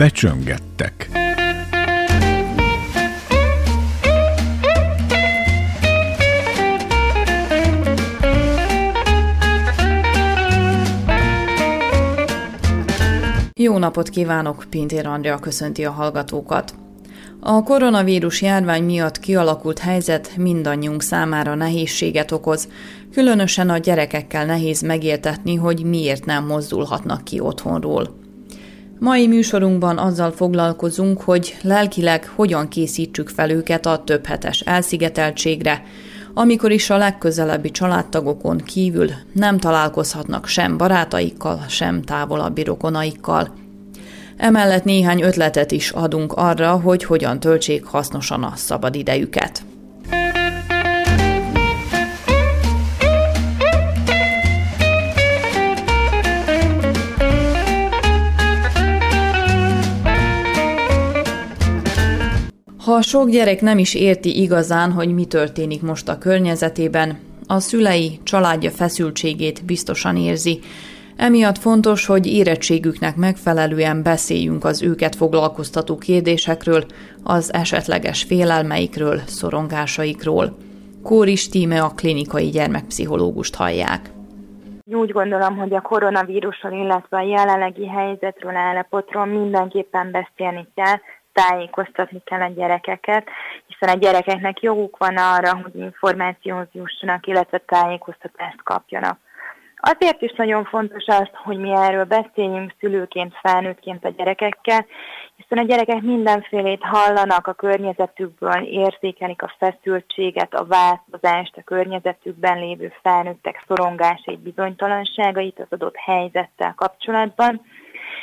becsöngettek. Jó napot kívánok, Pintér Andrea köszönti a hallgatókat. A koronavírus járvány miatt kialakult helyzet mindannyiunk számára nehézséget okoz, különösen a gyerekekkel nehéz megértetni, hogy miért nem mozdulhatnak ki otthonról. Mai műsorunkban azzal foglalkozunk, hogy lelkileg hogyan készítsük fel őket a többhetes elszigeteltségre, amikor is a legközelebbi családtagokon kívül nem találkozhatnak sem barátaikkal, sem távolabbi rokonaikkal. Emellett néhány ötletet is adunk arra, hogy hogyan töltsék hasznosan a szabadidejüket. Ha sok gyerek nem is érti igazán, hogy mi történik most a környezetében, a szülei, családja feszültségét biztosan érzi. Emiatt fontos, hogy érettségüknek megfelelően beszéljünk az őket foglalkoztató kérdésekről, az esetleges félelmeikről, szorongásaikról. Kóris Tíme a klinikai gyermekpszichológust hallják. Úgy gondolom, hogy a koronavírusról, illetve a jelenlegi helyzetről, állapotról mindenképpen beszélni kell, tájékoztatni kell a gyerekeket, hiszen a gyerekeknek joguk van arra, hogy információhoz jussanak, illetve tájékoztatást kapjanak. Azért is nagyon fontos az, hogy mi erről beszéljünk szülőként, felnőttként a gyerekekkel, hiszen a gyerekek mindenfélét hallanak a környezetükből, érzékelik a feszültséget, a változást, a környezetükben lévő felnőttek szorongásait, bizonytalanságait az adott helyzettel kapcsolatban,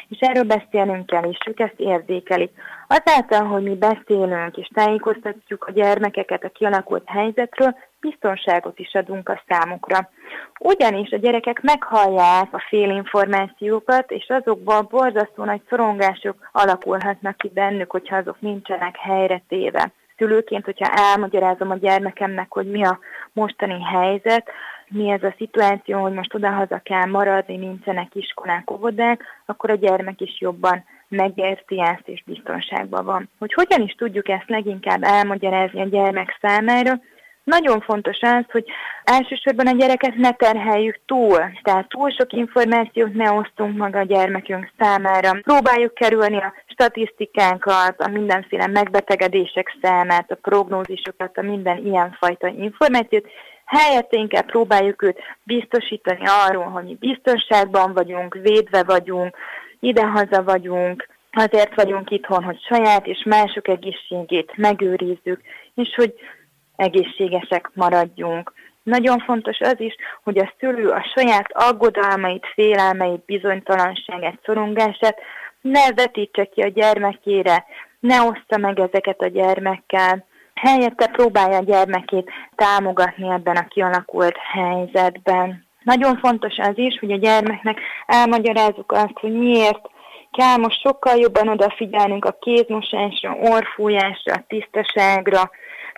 és erről beszélnünk kell, és ők ezt érzékelik. Azáltal, hogy mi beszélünk és tájékoztatjuk a gyermekeket a kialakult helyzetről, biztonságot is adunk a számukra. Ugyanis a gyerekek meghallják a félinformációkat, és azokból borzasztó nagy szorongások alakulhatnak ki bennük, hogyha azok nincsenek helyre téve. Szülőként, hogyha elmagyarázom a gyermekemnek, hogy mi a mostani helyzet, mi ez a szituáció, hogy most odahaza kell maradni, nincsenek iskolák, óvodák, akkor a gyermek is jobban megérti ezt és biztonságban van. Hogy hogyan is tudjuk ezt leginkább elmagyarázni a gyermek számára, nagyon fontos az, hogy elsősorban a gyereket ne terheljük túl, tehát túl sok információt ne osztunk maga a gyermekünk számára. Próbáljuk kerülni a statisztikánkat, a mindenféle megbetegedések számát, a prognózisokat, a minden ilyenfajta információt, helyett inkább próbáljuk őt biztosítani arról, hogy mi biztonságban vagyunk, védve vagyunk, idehaza vagyunk, azért vagyunk itthon, hogy saját és mások egészségét megőrizzük, és hogy egészségesek maradjunk. Nagyon fontos az is, hogy a szülő a saját aggodalmait, félelmeit, bizonytalanságát, szorongását ne vetítse ki a gyermekére, ne oszta meg ezeket a gyermekkel, helyette próbálja a gyermekét támogatni ebben a kialakult helyzetben. Nagyon fontos az is, hogy a gyermeknek elmagyarázzuk azt, hogy miért kell most sokkal jobban odafigyelnünk a kézmosásra, orfújásra, a tisztaságra,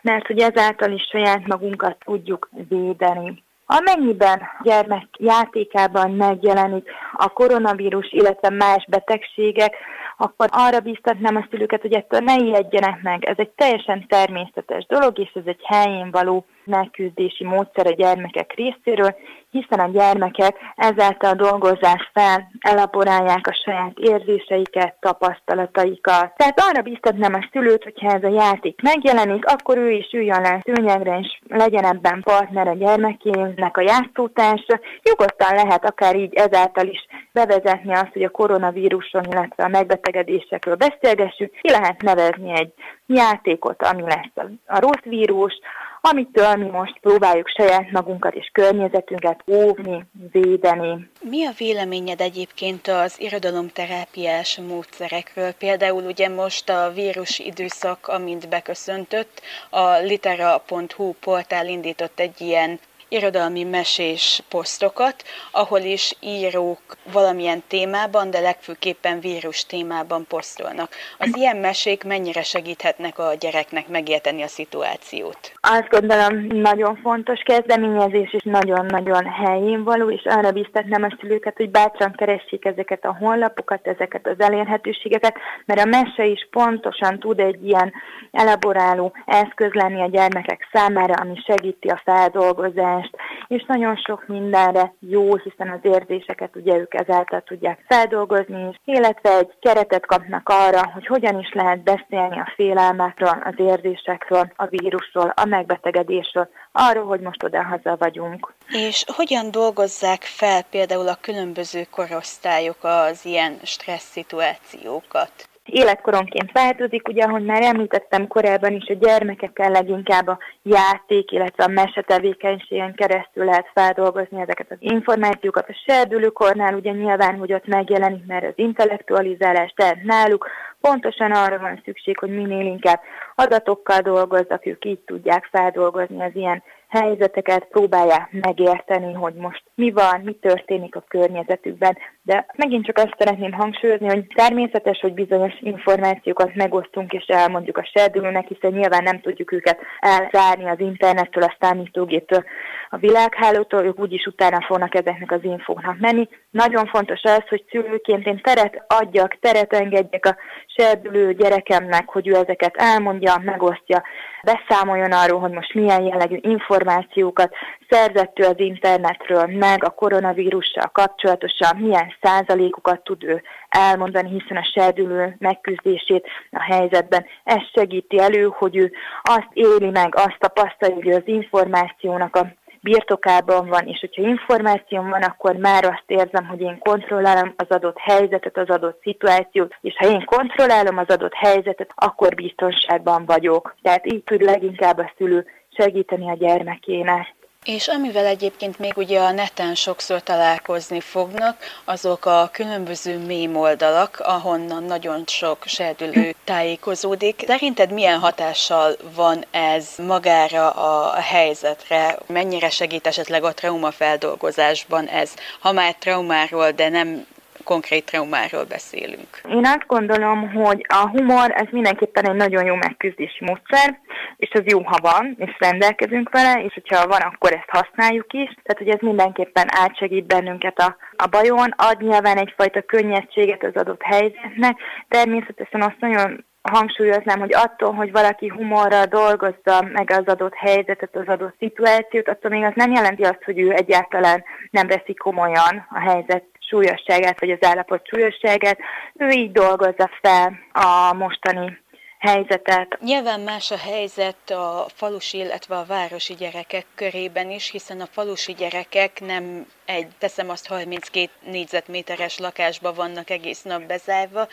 mert hogy ezáltal is saját magunkat tudjuk védeni. Amennyiben gyermek játékában megjelenik a koronavírus, illetve más betegségek, akkor arra biztatnám a szülőket, hogy ettől ne ijedjenek meg. Ez egy teljesen természetes dolog, és ez egy helyén való megküzdési módszer a gyermekek részéről, hiszen a gyermekek ezáltal dolgozzák fel, elaborálják a saját érzéseiket, tapasztalataikat. Tehát arra biztatnám a szülőt, hogyha ez a játék megjelenik, akkor ő is üljön le szőnyegre, és legyen ebben partner a gyermekének a játszótársa. Nyugodtan lehet akár így ezáltal is bevezetni azt, hogy a koronavíruson, illetve a megbetegedésekről beszélgessünk. Ki lehet nevezni egy játékot, ami lesz a, rossz vírus, amitől mi most próbáljuk saját magunkat és környezetünket óvni, védeni. Mi a véleményed egyébként az irodalomterápiás módszerekről? Például ugye most a vírus időszak, amint beköszöntött, a litera.hu portál indított egy ilyen irodalmi mesés posztokat, ahol is írók valamilyen témában, de legfőképpen vírus témában posztolnak. Az ilyen mesék mennyire segíthetnek a gyereknek megérteni a szituációt? Azt gondolom, nagyon fontos kezdeményezés, és nagyon-nagyon helyén való, és arra biztatnám a szülőket, hogy bátran keressék ezeket a honlapokat, ezeket az elérhetőségeket, mert a mese is pontosan tud egy ilyen elaboráló eszköz lenni a gyermekek számára, ami segíti a feldolgozást, és nagyon sok mindenre jó, hiszen az érzéseket ugye ők ezáltal tudják feldolgozni, illetve egy keretet kapnak arra, hogy hogyan is lehet beszélni a félelmekről, az érzésekről, a vírusról, a megbetegedésről, arról, hogy most oda-haza vagyunk. És hogyan dolgozzák fel például a különböző korosztályok az ilyen stressz szituációkat? Életkoronként változik, ugye, ahogy már említettem korábban is, a gyermekekkel leginkább a játék, illetve a mesetevékenységen keresztül lehet feldolgozni ezeket az információkat. A serdülőkornál ugye nyilván, hogy ott megjelenik, mert az intellektualizálás, tehát náluk pontosan arra van szükség, hogy minél inkább adatokkal dolgozzak, ők így tudják feldolgozni az ilyen helyzeteket próbálják megérteni, hogy most mi van, mi történik a környezetükben. De megint csak azt szeretném hangsúlyozni, hogy természetes, hogy bizonyos információkat megosztunk és elmondjuk a serdülőnek, hiszen nyilván nem tudjuk őket elzárni az internettől, a számítógéptől, a világhálótól, ők úgyis utána fognak ezeknek az infóknak menni. Nagyon fontos az, hogy szülőként én teret adjak, teret engedjek a serdülő gyerekemnek, hogy ő ezeket elmondja, megosztja, beszámoljon arról, hogy most milyen jellegű információkat szerzett ő az internetről, meg a koronavírussal kapcsolatosan, milyen százalékokat tud ő elmondani, hiszen a serdülő megküzdését a helyzetben ez segíti elő, hogy ő azt éli meg, azt tapasztalja, hogy az információnak a birtokában van, és hogyha információm van, akkor már azt érzem, hogy én kontrollálom az adott helyzetet, az adott szituációt, és ha én kontrollálom az adott helyzetet, akkor biztonságban vagyok. Tehát így tud leginkább a szülő segíteni a gyermekének. És amivel egyébként még ugye a neten sokszor találkozni fognak, azok a különböző mém oldalak, ahonnan nagyon sok serdülő tájékozódik. Szerinted milyen hatással van ez magára a helyzetre? Mennyire segít esetleg a traumafeldolgozásban ez? Ha már traumáról, de nem konkrét traumáról beszélünk. Én azt gondolom, hogy a humor ez mindenképpen egy nagyon jó megküzdési módszer, és az jó, ha van, és rendelkezünk vele, és hogyha van, akkor ezt használjuk is. Tehát, hogy ez mindenképpen átsegít bennünket a, a bajon, ad nyilván egyfajta könnyedséget az adott helyzetnek. Természetesen azt nagyon hangsúlyoznám, hogy attól, hogy valaki humorral dolgozza meg az adott helyzetet, az adott szituációt, attól még az nem jelenti azt, hogy ő egyáltalán nem veszi komolyan a helyzet súlyosságát, vagy az állapot súlyosságát. Ő így dolgozza fel a mostani helyzetet. Nyilván más a helyzet a falusi, illetve a városi gyerekek körében is, hiszen a falusi gyerekek nem egy, teszem azt 32 négyzetméteres lakásba vannak egész nap bezárva.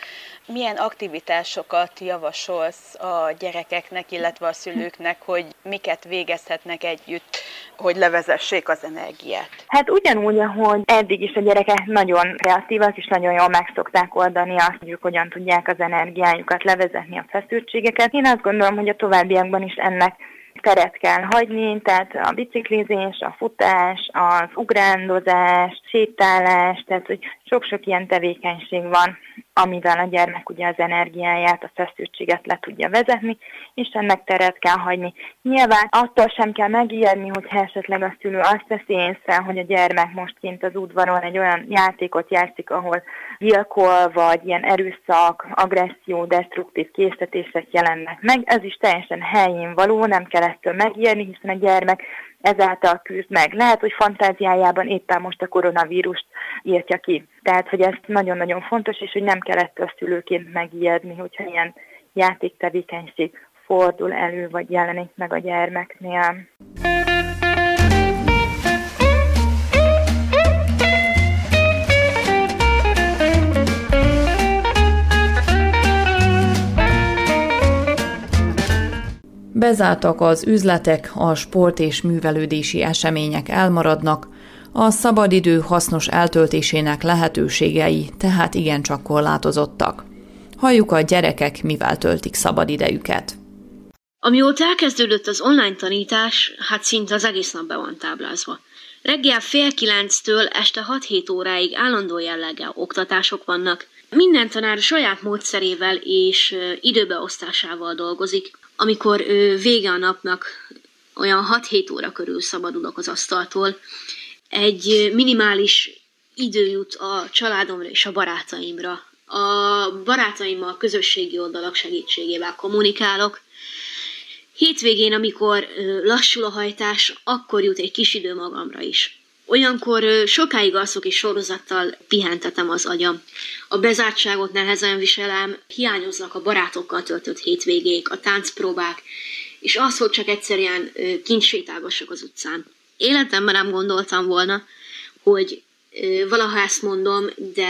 Milyen aktivitásokat javasolsz a gyerekeknek, illetve a szülőknek, hogy miket végezhetnek együtt, hogy levezessék az energiát? Hát ugyanúgy, ahogy eddig is a gyerekek nagyon kreatívak, és nagyon jól meg szokták oldani azt, hogy ők hogyan tudják az energiájukat levezetni a feszültségeket. Én azt gondolom, hogy a továbbiakban is ennek teret kell hagyni, tehát a biciklizés, a futás, az ugrándozás, sétálás, tehát hogy sok-sok ilyen tevékenység van, amivel a gyermek ugye az energiáját, a feszültséget le tudja vezetni, és ennek teret kell hagyni. Nyilván attól sem kell megijedni, hogy esetleg a szülő azt veszi észre, hogy a gyermek most kint az udvaron egy olyan játékot játszik, ahol gyilkol, vagy ilyen erőszak, agresszió, destruktív készítések jelennek meg. Ez is teljesen helyén való, nem kell ettől megijedni, hiszen a gyermek ezáltal küzd meg. Lehet, hogy fantáziájában éppen most a koronavírust írtja ki. Tehát, hogy ez nagyon-nagyon fontos, és hogy nem kell ettől szülőként megijedni, hogyha ilyen játéktevékenység fordul elő, vagy jelenik meg a gyermeknél. Bezártak az üzletek, a sport és művelődési események elmaradnak, a szabadidő hasznos eltöltésének lehetőségei tehát igencsak korlátozottak. Halljuk a gyerekek, mivel töltik szabadidejüket. Amióta elkezdődött az online tanítás, hát szinte az egész nap be van táblázva. Reggel fél kilenctől este 6-7 óráig állandó jelleggel oktatások vannak. Minden tanár saját módszerével és időbeosztásával dolgozik. Amikor vége a napnak, olyan 6-7 óra körül szabadulok az asztaltól, egy minimális idő jut a családomra és a barátaimra. A barátaimmal közösségi oldalak segítségével kommunikálok, Hétvégén, amikor lassul a hajtás, akkor jut egy kis idő magamra is. Olyankor sokáig alszok és sorozattal pihentetem az agyam. A bezártságot nehezen viselem, hiányoznak a barátokkal töltött hétvégék, a táncpróbák, és az, hogy csak egyszerűen kint sétálgassak az utcán. Életemben nem gondoltam volna, hogy valaha ezt mondom, de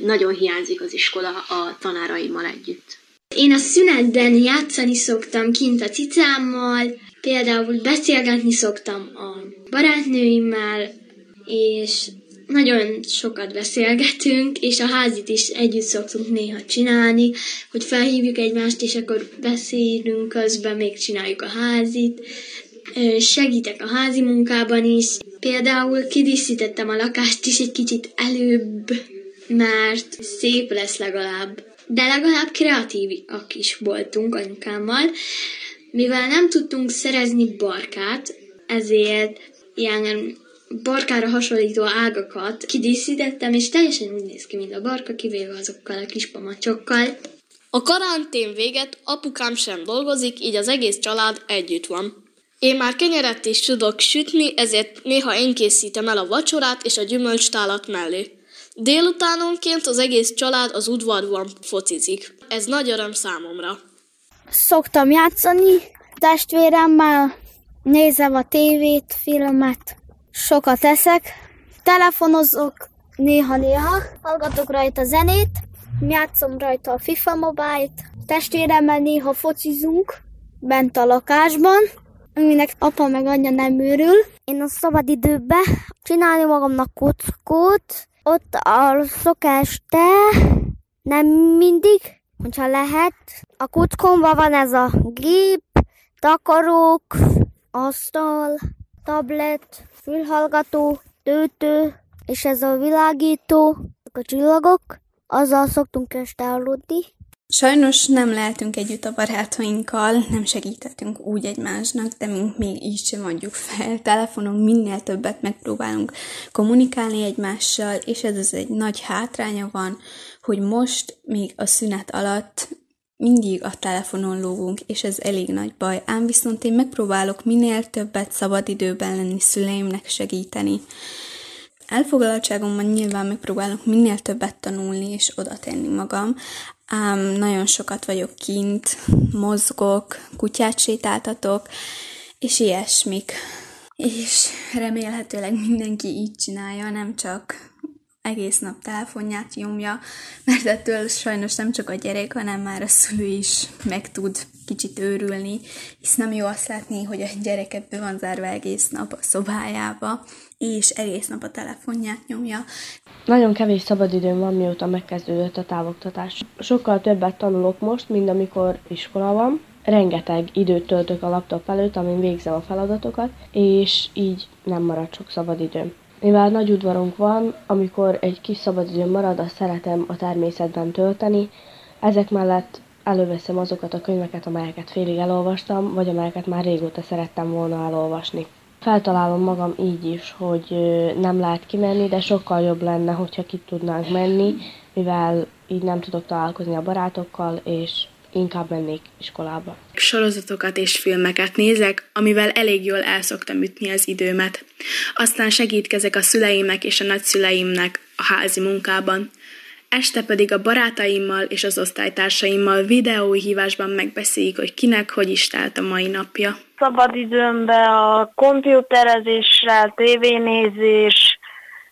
nagyon hiányzik az iskola a tanáraimmal együtt. Én a szünetben játszani szoktam kint a cicámmal, például beszélgetni szoktam a barátnőimmel, és nagyon sokat beszélgetünk, és a házit is együtt szoktunk néha csinálni, hogy felhívjuk egymást, és akkor beszélünk közben, még csináljuk a házit. Segítek a házi munkában is. Például kidíszítettem a lakást is egy kicsit előbb, mert szép lesz legalább de legalább kreatívak is voltunk anyukámmal. Mivel nem tudtunk szerezni barkát, ezért ilyen barkára hasonlító ágakat kidíszítettem, és teljesen úgy néz ki, mint a barka, kivéve azokkal a kis pamacsokkal. A karantén véget apukám sem dolgozik, így az egész család együtt van. Én már kenyeret is tudok sütni, ezért néha én készítem el a vacsorát és a gyümölcstálat mellé. Délutánonként az egész család az udvarban focizik. Ez nagy öröm számomra. Szoktam játszani testvéremmel, nézem a tévét, filmet, sokat eszek, telefonozok néha-néha, hallgatok rajta zenét, játszom rajta a FIFA Mobile-t, testvéremmel néha focizunk bent a lakásban, aminek apa meg anyja nem őrül. Én a szabadidőben csinálni magamnak kockót, ott alszok este, nem mindig, hogyha lehet. A kuckomban van ez a gép, takarók, asztal, tablet, fülhallgató, töltő, és ez a világító, a csillagok. Azzal szoktunk este aludni. Sajnos nem lehetünk együtt a barátainkkal, nem segíthetünk úgy egymásnak, de mink még így sem adjuk fel. Telefonon minél többet megpróbálunk kommunikálni egymással, és ez az egy nagy hátránya van, hogy most még a szünet alatt mindig a telefonon lógunk, és ez elég nagy baj. Ám viszont én megpróbálok minél többet szabadidőben lenni, szüleimnek segíteni. Elfoglaltságomban nyilván megpróbálok minél többet tanulni és oda tenni magam, ám nagyon sokat vagyok kint, mozgok, kutyát sétáltatok, és ilyesmik. És remélhetőleg mindenki így csinálja, nem csak egész nap telefonját nyomja, mert ettől sajnos nem csak a gyerek, hanem már a szülő is meg tud kicsit őrülni, hisz nem jó azt látni, hogy a gyereket be van zárva egész nap a szobájába, és egész nap a telefonját nyomja. Nagyon kevés szabadidőm van, mióta megkezdődött a távoktatás. Sokkal többet tanulok most, mint amikor iskola van. Rengeteg időt töltök a laptop előtt, amin végzem a feladatokat, és így nem marad sok szabadidőm. Mivel nagy udvarunk van, amikor egy kis szabadidőm marad, azt szeretem a természetben tölteni. Ezek mellett előveszem azokat a könyveket, amelyeket félig elolvastam, vagy amelyeket már régóta szerettem volna elolvasni. Feltalálom magam így is, hogy nem lehet kimenni, de sokkal jobb lenne, hogyha ki tudnánk menni, mivel így nem tudok találkozni a barátokkal, és inkább mennék iskolába. Sorozatokat és filmeket nézek, amivel elég jól elszoktam ütni az időmet. Aztán segítkezek a szüleimnek és a nagyszüleimnek a házi munkában. Este pedig a barátaimmal és az osztálytársaimmal videóhívásban megbeszéljük, hogy kinek hogy is telt a mai napja. Szabadidőmben a komputerezéssel, tévénézés,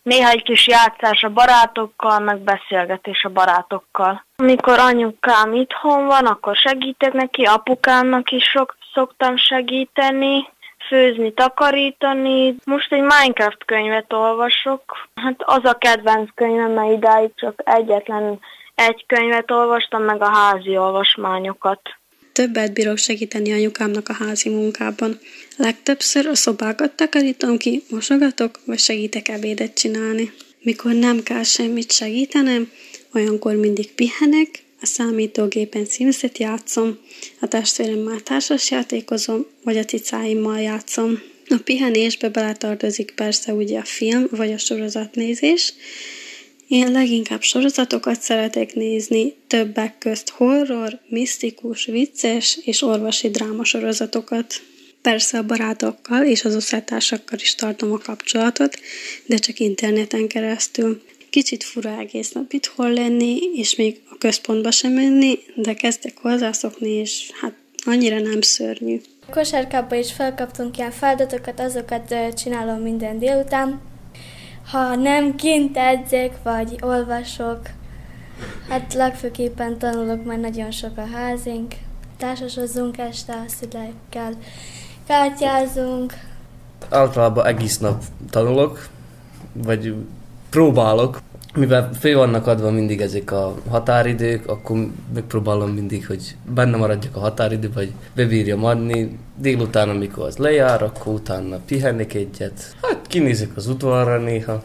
néha egy kis játszás a barátokkal, meg beszélgetés a barátokkal. Amikor anyukám itthon van, akkor segítek neki, apukámnak is sok szoktam segíteni, főzni, takarítani. Most egy Minecraft könyvet olvasok. Hát az a kedvenc könyvem, mert idáig csak egyetlen egy könyvet olvastam, meg a házi olvasmányokat. Többet bírok segíteni anyukámnak a házi munkában. Legtöbbször a szobákat takarítom ki, mosogatok, vagy segítek ebédet csinálni. Mikor nem kell semmit segítenem, olyankor mindig pihenek, a számítógépen Simset játszom, a testvéremmel társasjátékozom, vagy a cicáimmal játszom. A pihenésbe beletartozik persze ugye a film vagy a sorozatnézés. Én leginkább sorozatokat szeretek nézni, többek közt horror, misztikus, vicces és orvosi dráma sorozatokat. Persze a barátokkal és az osztálytársakkal is tartom a kapcsolatot, de csak interneten keresztül. Kicsit fura egész nap itthon lenni, és még a központba sem menni, de kezdek hozzászokni, és hát annyira nem szörnyű. Kosárkába is felkaptunk ilyen feladatokat, azokat csinálom minden délután. Ha nem kint edzek, vagy olvasok, hát legfőképpen tanulok, mert nagyon sok a házink. Társasozunk este a szüleikkel, kártyázunk. Általában egész nap tanulok, vagy próbálok, mivel fő vannak adva mindig ezek a határidők, akkor megpróbálom mindig, hogy benne maradjak a határidő, vagy bebírjam adni. Délután, amikor az lejár, akkor utána pihennék egyet. Hát kinézek az udvarra néha,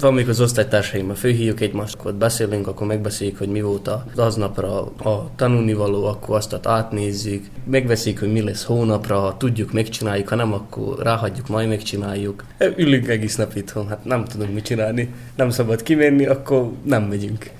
van még az osztálytársaimmal főhívjuk egymást, akkor beszélünk, akkor megbeszéljük, hogy mi volt az aznapra a tanulnivaló, akkor azt átnézzük, megbeszéljük, hogy mi lesz hónapra, ha tudjuk, megcsináljuk, ha nem, akkor ráhagyjuk, majd megcsináljuk. Ülünk egész nap itthon, hát nem tudunk mit csinálni, nem szabad kimenni, akkor nem megyünk.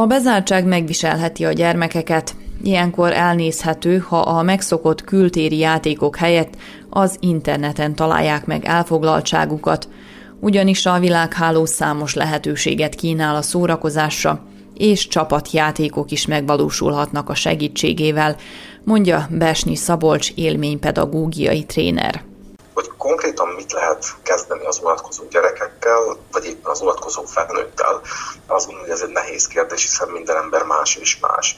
A bezártság megviselheti a gyermekeket. Ilyenkor elnézhető, ha a megszokott kültéri játékok helyett az interneten találják meg elfoglaltságukat, ugyanis a világháló számos lehetőséget kínál a szórakozásra, és csapatjátékok is megvalósulhatnak a segítségével, mondja Besnyi Szabolcs élménypedagógiai tréner hogy konkrétan mit lehet kezdeni az unatkozó gyerekekkel, vagy éppen az unatkozó felnőttel, azt gondolom, hogy ez egy nehéz kérdés, hiszen minden ember más és más.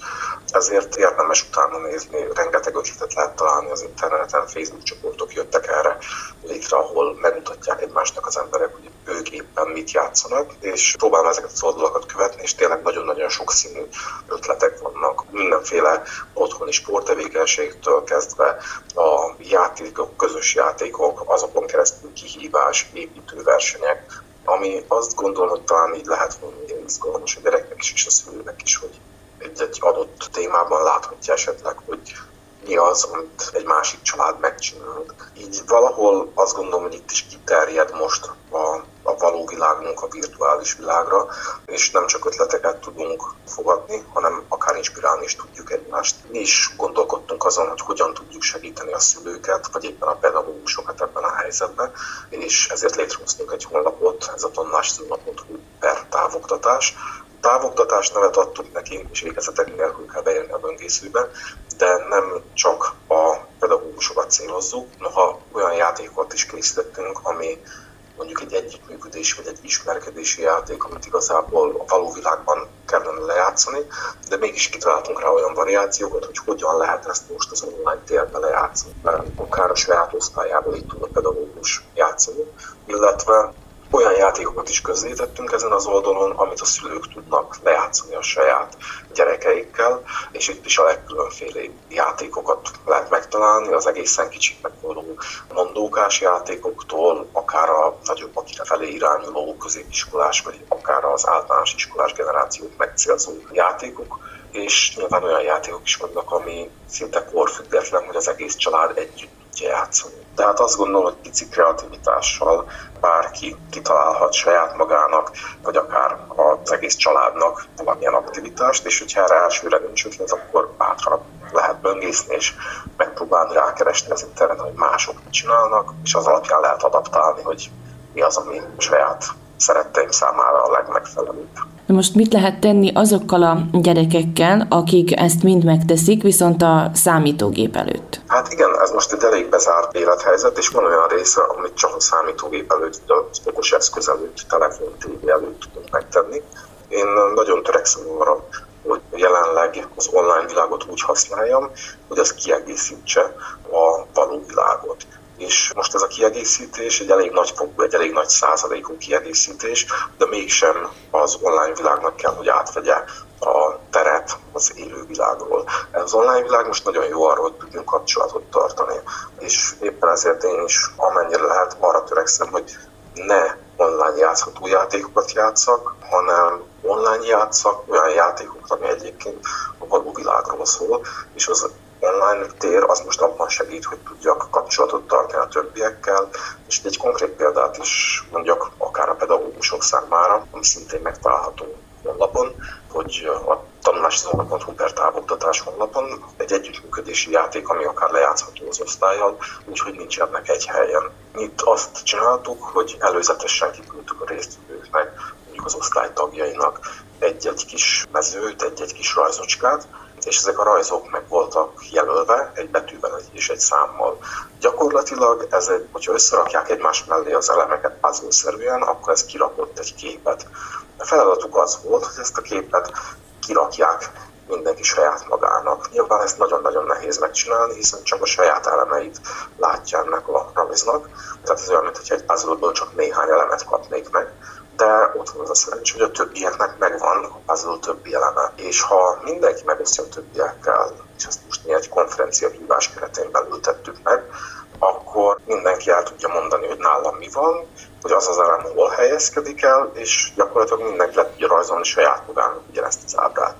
Ezért érdemes utána nézni, rengeteg ötletet lehet találni az interneten, Facebook csoportok jöttek erre létre, ahol megmutatják egymásnak az emberek, hogy ők éppen mit játszanak, és próbálom ezeket az oldalakat követni, és tényleg nagyon-nagyon sokszínű ötletek vannak. Mindenféle otthoni sporttevékenységtől kezdve a játékok, közös játékok, azokon keresztül kihívás, építőversenyek, ami azt gondolom, hogy talán így lehet volna izgalmas a gyereknek is és a szülőnek is, hogy egy-egy adott témában láthatja esetleg, hogy mi az, amit egy másik család megcsinál. Így valahol azt gondolom, hogy itt is kiterjed most a, a való világunk a virtuális világra, és nem csak ötleteket tudunk fogadni, hanem akár inspirálni is tudjuk egymást. Mi is gondolkodtunk azon, hogy hogyan tudjuk segíteni a szülőket, vagy éppen a pedagógusokat ebben a helyzetben, és ezért létrehoztunk egy honlapot, ez a tonnásszínlapot per távoktatás, távoktatás nevet adtuk neki, és végezetek nélkül kell beérni a böngészőbe, de nem csak a pedagógusokat célozzuk, noha olyan játékokat is készítettünk, ami mondjuk egy együttműködés vagy egy ismerkedési játék, amit igazából a való világban kellene lejátszani, de mégis kitaláltunk rá olyan variációkat, hogy hogyan lehet ezt most az online térben lejátszani. Akár a saját osztályából itt tud a pedagógus játszani, illetve olyan játékokat is közzétettünk ezen az oldalon, amit a szülők tudnak lejátszani a saját gyerekeikkel, és itt is a legkülönféle játékokat lehet megtalálni, az egészen kicsiknek való mondókás játékoktól, akár a nagyobb akire felé irányuló középiskolás, vagy akár az általános iskolás generációt megcélzó játékok, és nyilván olyan játékok is vannak, ami szinte korfüggetlen, hogy az egész család együtt tudja játszani. Tehát azt gondolom, hogy pici kreativitással bárki kitalálhat saját magának, vagy akár az egész családnak valamilyen aktivitást, és hogyha erre elsőre nincs ötlet, akkor bátran lehet böngészni, és megpróbálni rákeresni az interneten, hogy mások mit csinálnak, és az alapján lehet adaptálni, hogy mi az, ami saját szeretteim számára a legmegfelelőbb. Na most mit lehet tenni azokkal a gyerekekkel, akik ezt mind megteszik, viszont a számítógép előtt? Hát igen, ez most egy elég bezárt élethelyzet, és van olyan része, amit csak a számítógép előtt, az okos eszköz előtt, telefon, tévé előtt tudunk megtenni. Én nagyon törekszem arra, hogy jelenleg az online világot úgy használjam, hogy az kiegészítse a való világot és most ez a kiegészítés egy elég nagy fokú, egy elég nagy százalékú kiegészítés, de mégsem az online világnak kell, hogy átvegye a teret az élő világról. Az online világ most nagyon jó arról, hogy tudjunk kapcsolatot tartani, és éppen ezért én is amennyire lehet arra törekszem, hogy ne online játszható játékokat játszak, hanem online játszak olyan játékokat, ami egyébként a való világról szól, és az online tér az most abban segít, hogy tudjak kapcsolatot tartani a többiekkel, és egy konkrét példát is mondjak akár a pedagógusok számára, ami szintén megtalálható honlapon, hogy a tanulászóna.hu per távoktatás honlapon egy együttműködési játék, ami akár lejátszható az osztályjal, úgyhogy nincsenek egy helyen. Itt azt csináltuk, hogy előzetesen kiküldtük a résztvevőknek, mondjuk az osztály tagjainak egy-egy kis mezőt, egy-egy kis rajzocskát, és ezek a rajzok meg voltak jelölve egy betűvel és egy számmal. Gyakorlatilag ez egy, hogyha összerakják egymás mellé az elemeket puzzle-szerűen, akkor ez kirakott egy képet. A feladatuk az volt, hogy ezt a képet kirakják mindenki saját magának. Nyilván ezt nagyon-nagyon nehéz megcsinálni, hiszen csak a saját elemeit látja ennek a rajznak. Tehát ez olyan, mintha egy puzzle csak néhány elemet kapnék meg de ott van az a szerencs, hogy a többieknek megvan a puzzle többi eleme. És ha mindenki megosztja a többiekkel, és ezt most mi egy konferencia hívás keretén belül tettük meg, akkor mindenki el tudja mondani, hogy nálam mi van, hogy az az elem hol helyezkedik el, és gyakorlatilag mindenki le tudja rajzolni saját magának ugyanezt az ábrát.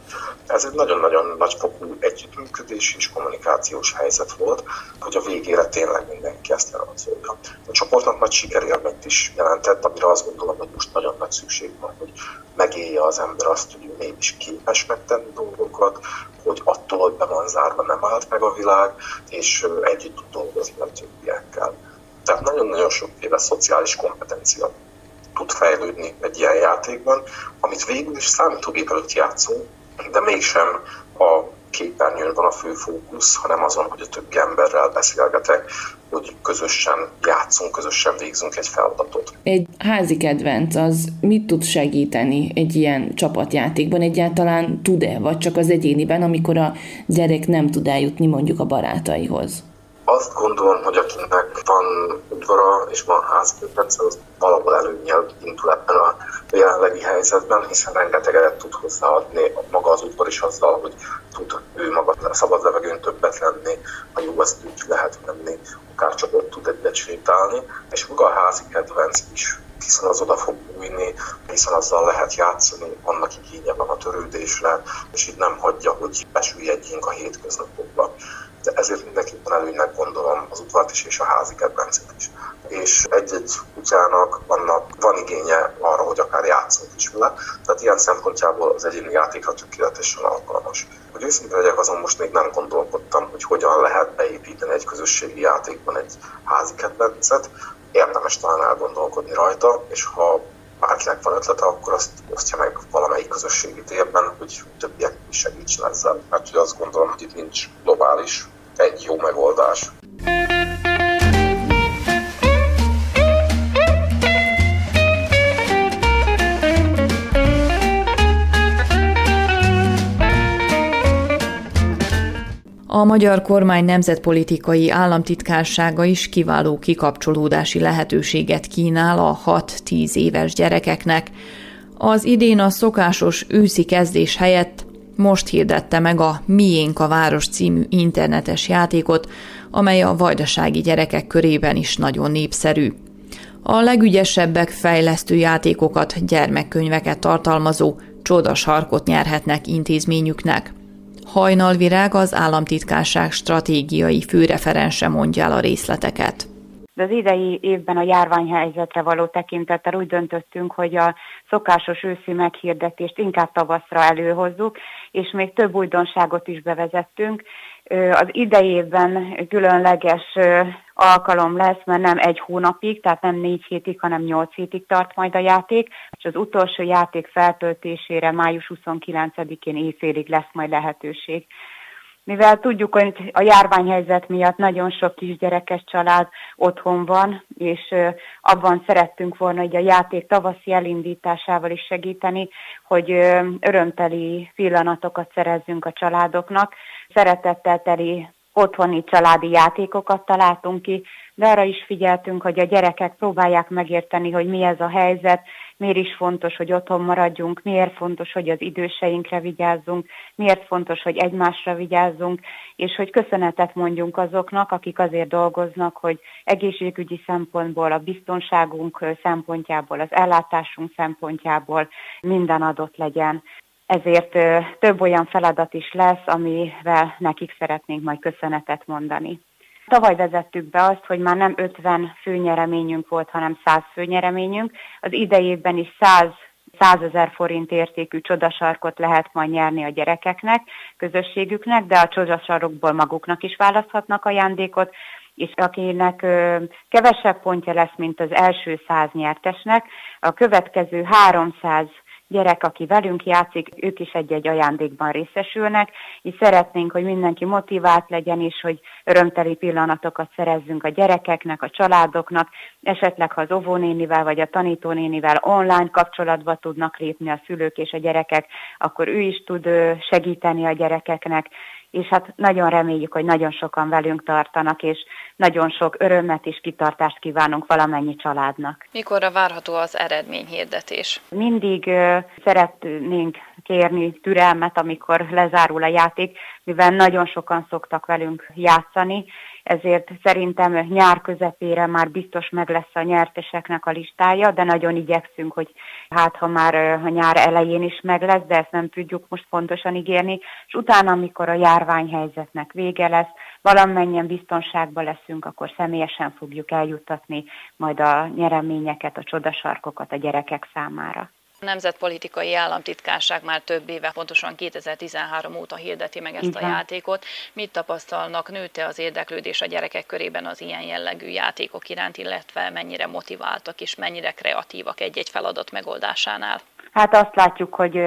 Ez egy nagyon-nagyon nagyfokú együttműködés és kommunikációs helyzet volt, hogy a végére tényleg mindenki ezt elrajzolja. A csoportnak nagy sikerélményt is jelentett, amire azt gondolom, hogy most nagyon nagy szükség van, hogy megélje az ember azt, hogy ő mégis képes megtenni dolgokat, hogy attól, hogy be van zárva, nem állt meg a világ, és együtt tud dolgozni a többiekkel. Tehát nagyon-nagyon sokféle szociális kompetencia tud fejlődni egy ilyen játékban, amit végül is számítógép előtt játszunk, de mégsem a képernyőn van a fő fókusz, hanem azon, hogy a többi emberrel beszélgetek, hogy közösen játszunk, közösen végzünk egy feladatot. Egy házi kedvenc az mit tud segíteni egy ilyen csapatjátékban? Egyáltalán tud-e, vagy csak az egyéniben, amikor a gyerek nem tud eljutni mondjuk a barátaihoz? Azt gondolom, hogy akinek van udvara és van házképet, az valahol előnyel indul ebben a jelenlegi helyzetben, hiszen rengeteget tud hozzáadni maga az udvar is azzal, hogy tud ő maga a szabad levegőn többet lenni, ha jó, azt úgy lehet menni, akár csak ott tud egyet sétálni, és maga a házi kedvenc is hiszen az oda fog bújni, hiszen azzal lehet játszani, annak igénye van a törődésre, és így nem hagyja, hogy besüljedjünk a hétköznapokba de ezért mindenképpen előnynek gondolom az udvart is és a házi kedvencet is. És egy-egy kutyának vannak, van igénye arra, hogy akár játszunk is vele, tehát ilyen szempontjából az egyéni játékra tökéletesen alkalmas. Hogy őszinte legyek, azon most még nem gondolkodtam, hogy hogyan lehet beépíteni egy közösségi játékban egy házi kedvencet, érdemes talán elgondolkodni rajta, és ha bárkinek van ötlete, akkor azt osztja meg valamelyik közösségi térben, hogy többiek is segítsen ezzel. Mert hogy azt gondolom, hogy itt nincs globális egy jó megoldás. A magyar kormány nemzetpolitikai államtitkársága is kiváló kikapcsolódási lehetőséget kínál a 6-10 éves gyerekeknek. Az idén a szokásos őszi kezdés helyett most hirdette meg a Miénk a Város című internetes játékot, amely a vajdasági gyerekek körében is nagyon népszerű. A legügyesebbek fejlesztő játékokat, gyermekkönyveket tartalmazó csodasarkot nyerhetnek intézményüknek. Hajnalvirág az államtitkárság stratégiai főreferense mondja el a részleteket. Az idei évben a járványhelyzetre való tekintettel úgy döntöttünk, hogy a szokásos őszi meghirdetést inkább tavaszra előhozzuk, és még több újdonságot is bevezettünk. Az idejében különleges alkalom lesz, mert nem egy hónapig, tehát nem négy hétig, hanem nyolc hétig tart majd a játék, és az utolsó játék feltöltésére május 29-én éjfélig lesz majd lehetőség. mivel tudjuk, hogy a járványhelyzet miatt nagyon sok kisgyerekes család otthon van, és abban szerettünk volna, hogy a játék tavaszi elindításával is segíteni, hogy örömteli pillanatokat szerezzünk a családoknak. Szeretettel teli otthoni családi játékokat találtunk ki, de arra is figyeltünk, hogy a gyerekek próbálják megérteni, hogy mi ez a helyzet, miért is fontos, hogy otthon maradjunk, miért fontos, hogy az időseinkre vigyázzunk, miért fontos, hogy egymásra vigyázzunk, és hogy köszönetet mondjunk azoknak, akik azért dolgoznak, hogy egészségügyi szempontból, a biztonságunk szempontjából, az ellátásunk szempontjából minden adott legyen ezért több olyan feladat is lesz, amivel nekik szeretnénk majd köszönetet mondani. Tavaly vezettük be azt, hogy már nem 50 főnyereményünk volt, hanem 100 főnyereményünk. Az idejében is 100 100 ezer forint értékű csodasarkot lehet majd nyerni a gyerekeknek, közösségüknek, de a csodasarokból maguknak is választhatnak ajándékot, és akinek kevesebb pontja lesz, mint az első száz nyertesnek, a következő 300 gyerek, aki velünk játszik, ők is egy-egy ajándékban részesülnek, és szeretnénk, hogy mindenki motivált legyen, és hogy örömteli pillanatokat szerezzünk a gyerekeknek, a családoknak, esetleg ha az óvónénivel vagy a tanítónénivel online kapcsolatba tudnak lépni a szülők és a gyerekek, akkor ő is tud segíteni a gyerekeknek, és hát nagyon reméljük, hogy nagyon sokan velünk tartanak, és nagyon sok örömet és kitartást kívánunk valamennyi családnak. Mikorra várható az eredményhirdetés? Mindig uh, szeretnénk kérni türelmet, amikor lezárul a játék, mivel nagyon sokan szoktak velünk játszani, ezért szerintem nyár közepére már biztos meg lesz a nyerteseknek a listája, de nagyon igyekszünk, hogy hát ha már a nyár elején is meg lesz, de ezt nem tudjuk most pontosan ígérni, és utána, amikor a járványhelyzetnek vége lesz, valamennyien biztonságban leszünk, akkor személyesen fogjuk eljuttatni majd a nyereményeket, a csodasarkokat a gyerekek számára. A Nemzetpolitikai Államtitkárság már több éve, pontosan 2013 óta hirdeti meg ezt Igen. a játékot. Mit tapasztalnak, nőtte az érdeklődés a gyerekek körében az ilyen jellegű játékok iránt, illetve mennyire motiváltak és mennyire kreatívak egy-egy feladat megoldásánál? Hát azt látjuk, hogy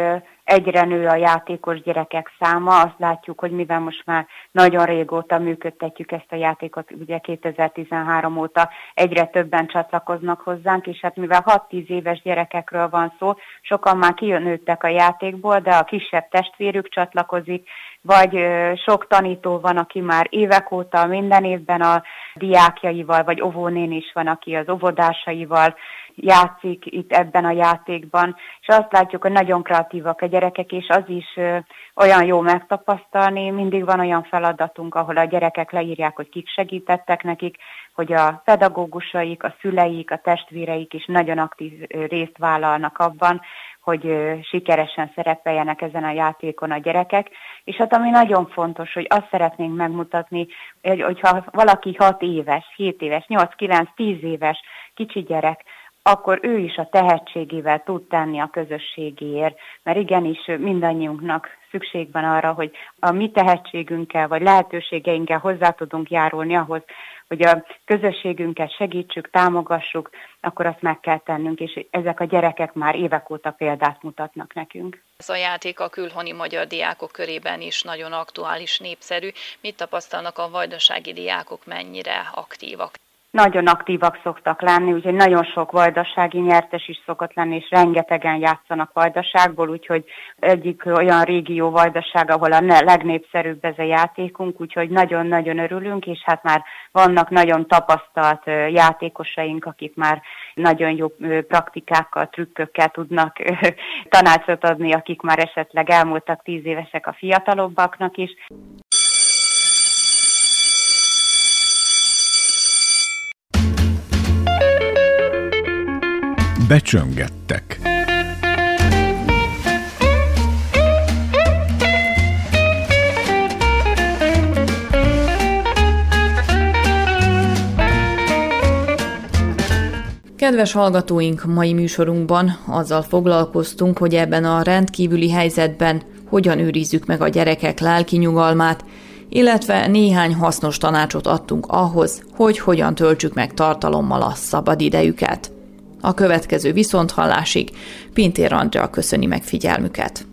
egyre nő a játékos gyerekek száma, azt látjuk, hogy mivel most már nagyon régóta működtetjük ezt a játékot, ugye 2013 óta egyre többen csatlakoznak hozzánk, és hát mivel 6-10 éves gyerekekről van szó, sokan már kijönőttek a játékból, de a kisebb testvérük csatlakozik, vagy sok tanító van, aki már évek óta minden évben a diákjaival, vagy óvónén is van, aki az óvodásaival játszik itt ebben a játékban, és azt látjuk, hogy nagyon kreatívak a gyerekek, és az is olyan jó megtapasztalni, mindig van olyan feladatunk, ahol a gyerekek leírják, hogy kik segítettek nekik, hogy a pedagógusaik, a szüleik, a testvéreik is nagyon aktív részt vállalnak abban, hogy sikeresen szerepeljenek ezen a játékon a gyerekek. És hát ami nagyon fontos, hogy azt szeretnénk megmutatni, hogy, hogyha valaki 6 éves, 7 éves, 8, 9, 10 éves kicsi gyerek, akkor ő is a tehetségével tud tenni a közösségéért, mert igenis mindannyiunknak szükség van arra, hogy a mi tehetségünkkel vagy lehetőségeinkkel hozzá tudunk járulni ahhoz, hogy a közösségünket segítsük, támogassuk, akkor azt meg kell tennünk, és ezek a gyerekek már évek óta példát mutatnak nekünk. Ez a játék a külhoni magyar diákok körében is nagyon aktuális, népszerű. Mit tapasztalnak a vajdasági diákok, mennyire aktívak? Nagyon aktívak szoktak lenni, úgyhogy nagyon sok vajdasági nyertes is szokott lenni, és rengetegen játszanak vajdaságból, úgyhogy egyik olyan régió vajdaság, ahol a legnépszerűbb ez a játékunk, úgyhogy nagyon-nagyon örülünk, és hát már vannak nagyon tapasztalt játékosaink, akik már nagyon jó praktikákkal, trükkökkel tudnak tanácsot adni, akik már esetleg elmúltak tíz évesek a fiatalobbaknak is. Becsöngettek. Kedves hallgatóink, mai műsorunkban azzal foglalkoztunk, hogy ebben a rendkívüli helyzetben hogyan őrizzük meg a gyerekek lelki nyugalmát, illetve néhány hasznos tanácsot adtunk ahhoz, hogy hogyan töltsük meg tartalommal a szabad idejüket. A következő viszonthallásig Pintér Andrea köszöni meg figyelmüket.